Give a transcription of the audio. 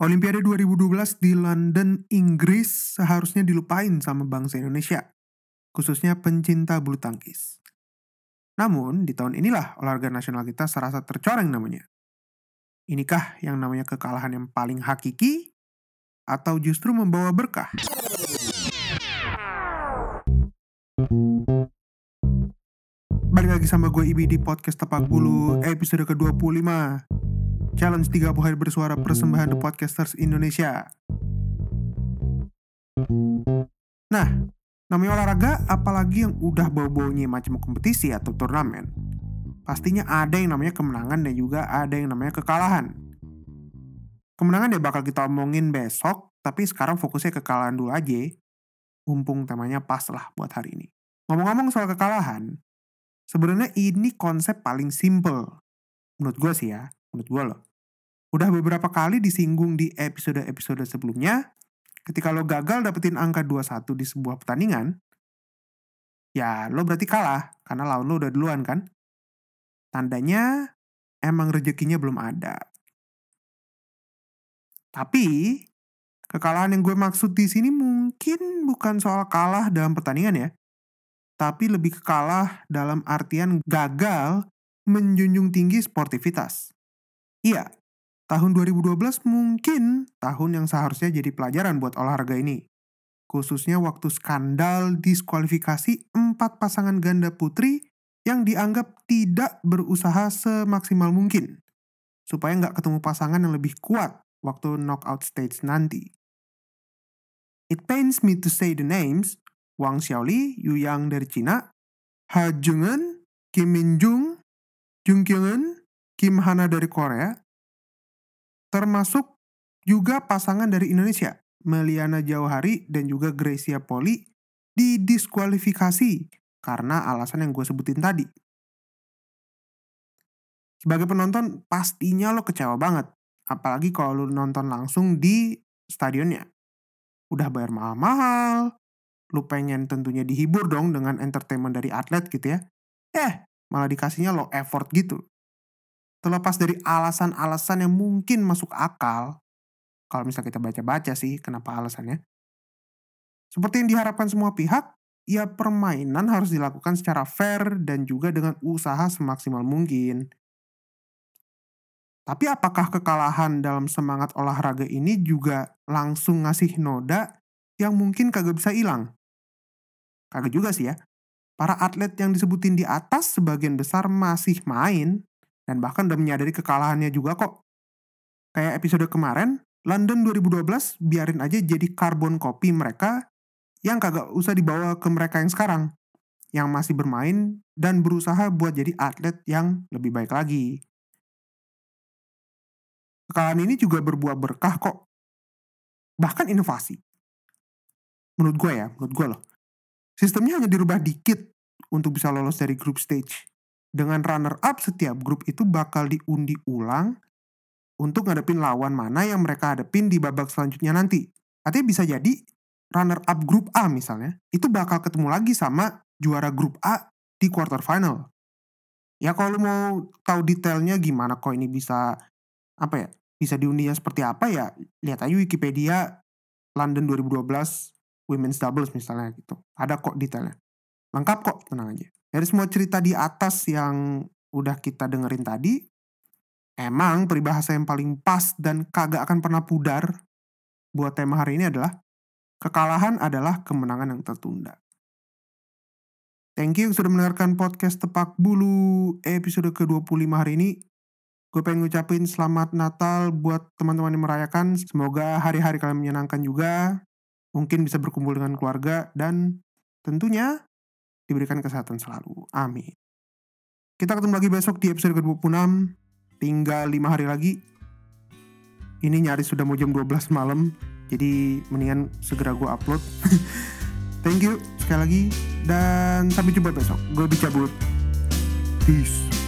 Olimpiade 2012 di London, Inggris seharusnya dilupain sama bangsa Indonesia, khususnya pencinta bulu tangkis. Namun, di tahun inilah olahraga nasional kita serasa tercoreng namanya. Inikah yang namanya kekalahan yang paling hakiki atau justru membawa berkah? Balik lagi sama gue Ibi di podcast Tepak Bulu episode ke-25 Challenge 30 hari bersuara persembahan The Podcasters Indonesia. Nah, namanya olahraga apalagi yang udah bau-baunya macam kompetisi atau turnamen. Pastinya ada yang namanya kemenangan dan juga ada yang namanya kekalahan. Kemenangan ya bakal kita omongin besok Tapi sekarang fokusnya kekalahan dulu aja. Mumpung temanya pas lah buat hari ini. Ngomong-ngomong soal kekalahan, sebenarnya ini konsep paling simple. Menurut gue sih ya, menurut gue loh. Udah beberapa kali disinggung di episode-episode sebelumnya, ketika lo gagal dapetin angka 21 di sebuah pertandingan, ya lo berarti kalah, karena lawan lo udah duluan kan. Tandanya emang rezekinya belum ada. Tapi, kekalahan yang gue maksud di sini mungkin bukan soal kalah dalam pertandingan ya, tapi lebih ke kalah dalam artian gagal menjunjung tinggi sportivitas. Iya, tahun 2012 mungkin tahun yang seharusnya jadi pelajaran buat olahraga ini. Khususnya waktu skandal diskualifikasi empat pasangan ganda putri yang dianggap tidak berusaha semaksimal mungkin. Supaya nggak ketemu pasangan yang lebih kuat waktu knockout stage nanti. It pains me to say the names, Wang Xiaoli, Yu Yang dari Cina, Ha Jungen, Kim Min Jung, Jung Kyungen, Kim Hana dari Korea, termasuk juga pasangan dari Indonesia, Meliana Jauhari dan juga Gracia Poli, didiskualifikasi karena alasan yang gue sebutin tadi. Sebagai penonton, pastinya lo kecewa banget. Apalagi kalau lo nonton langsung di stadionnya. Udah bayar mahal-mahal, lu pengen tentunya dihibur dong dengan entertainment dari atlet gitu ya. Eh, malah dikasihnya lo effort gitu. Terlepas dari alasan-alasan yang mungkin masuk akal, kalau misalnya kita baca-baca sih kenapa alasannya. Seperti yang diharapkan semua pihak, ya permainan harus dilakukan secara fair dan juga dengan usaha semaksimal mungkin. Tapi apakah kekalahan dalam semangat olahraga ini juga langsung ngasih noda yang mungkin kagak bisa hilang? Kagak juga sih ya. Para atlet yang disebutin di atas sebagian besar masih main dan bahkan udah menyadari kekalahannya juga kok. Kayak episode kemarin, London 2012 biarin aja jadi karbon kopi mereka yang kagak usah dibawa ke mereka yang sekarang. Yang masih bermain dan berusaha buat jadi atlet yang lebih baik lagi. Kekalahan ini juga berbuah berkah kok. Bahkan inovasi. Menurut gue ya, menurut gue loh. Sistemnya hanya dirubah dikit untuk bisa lolos dari group stage. Dengan runner up setiap grup itu bakal diundi ulang untuk ngadepin lawan mana yang mereka hadepin di babak selanjutnya nanti. Artinya bisa jadi runner up grup A misalnya, itu bakal ketemu lagi sama juara grup A di quarter final. Ya kalau mau tahu detailnya gimana kok ini bisa apa ya? Bisa diundinya seperti apa ya? Lihat aja Wikipedia London 2012 women's doubles misalnya gitu. Ada kok detailnya. Lengkap kok, tenang aja. Dari semua cerita di atas yang udah kita dengerin tadi, emang peribahasa yang paling pas dan kagak akan pernah pudar buat tema hari ini adalah kekalahan adalah kemenangan yang tertunda. Thank you sudah mendengarkan podcast Tepak Bulu episode ke-25 hari ini. Gue pengen ngucapin selamat Natal buat teman-teman yang merayakan. Semoga hari-hari kalian menyenangkan juga mungkin bisa berkumpul dengan keluarga, dan tentunya diberikan kesehatan selalu. Amin. Kita ketemu lagi besok di episode ke-26. Tinggal 5 hari lagi. Ini nyaris sudah mau jam 12 malam. Jadi mendingan segera gue upload. Thank you sekali lagi. Dan sampai jumpa besok. Gue dicabut. Peace.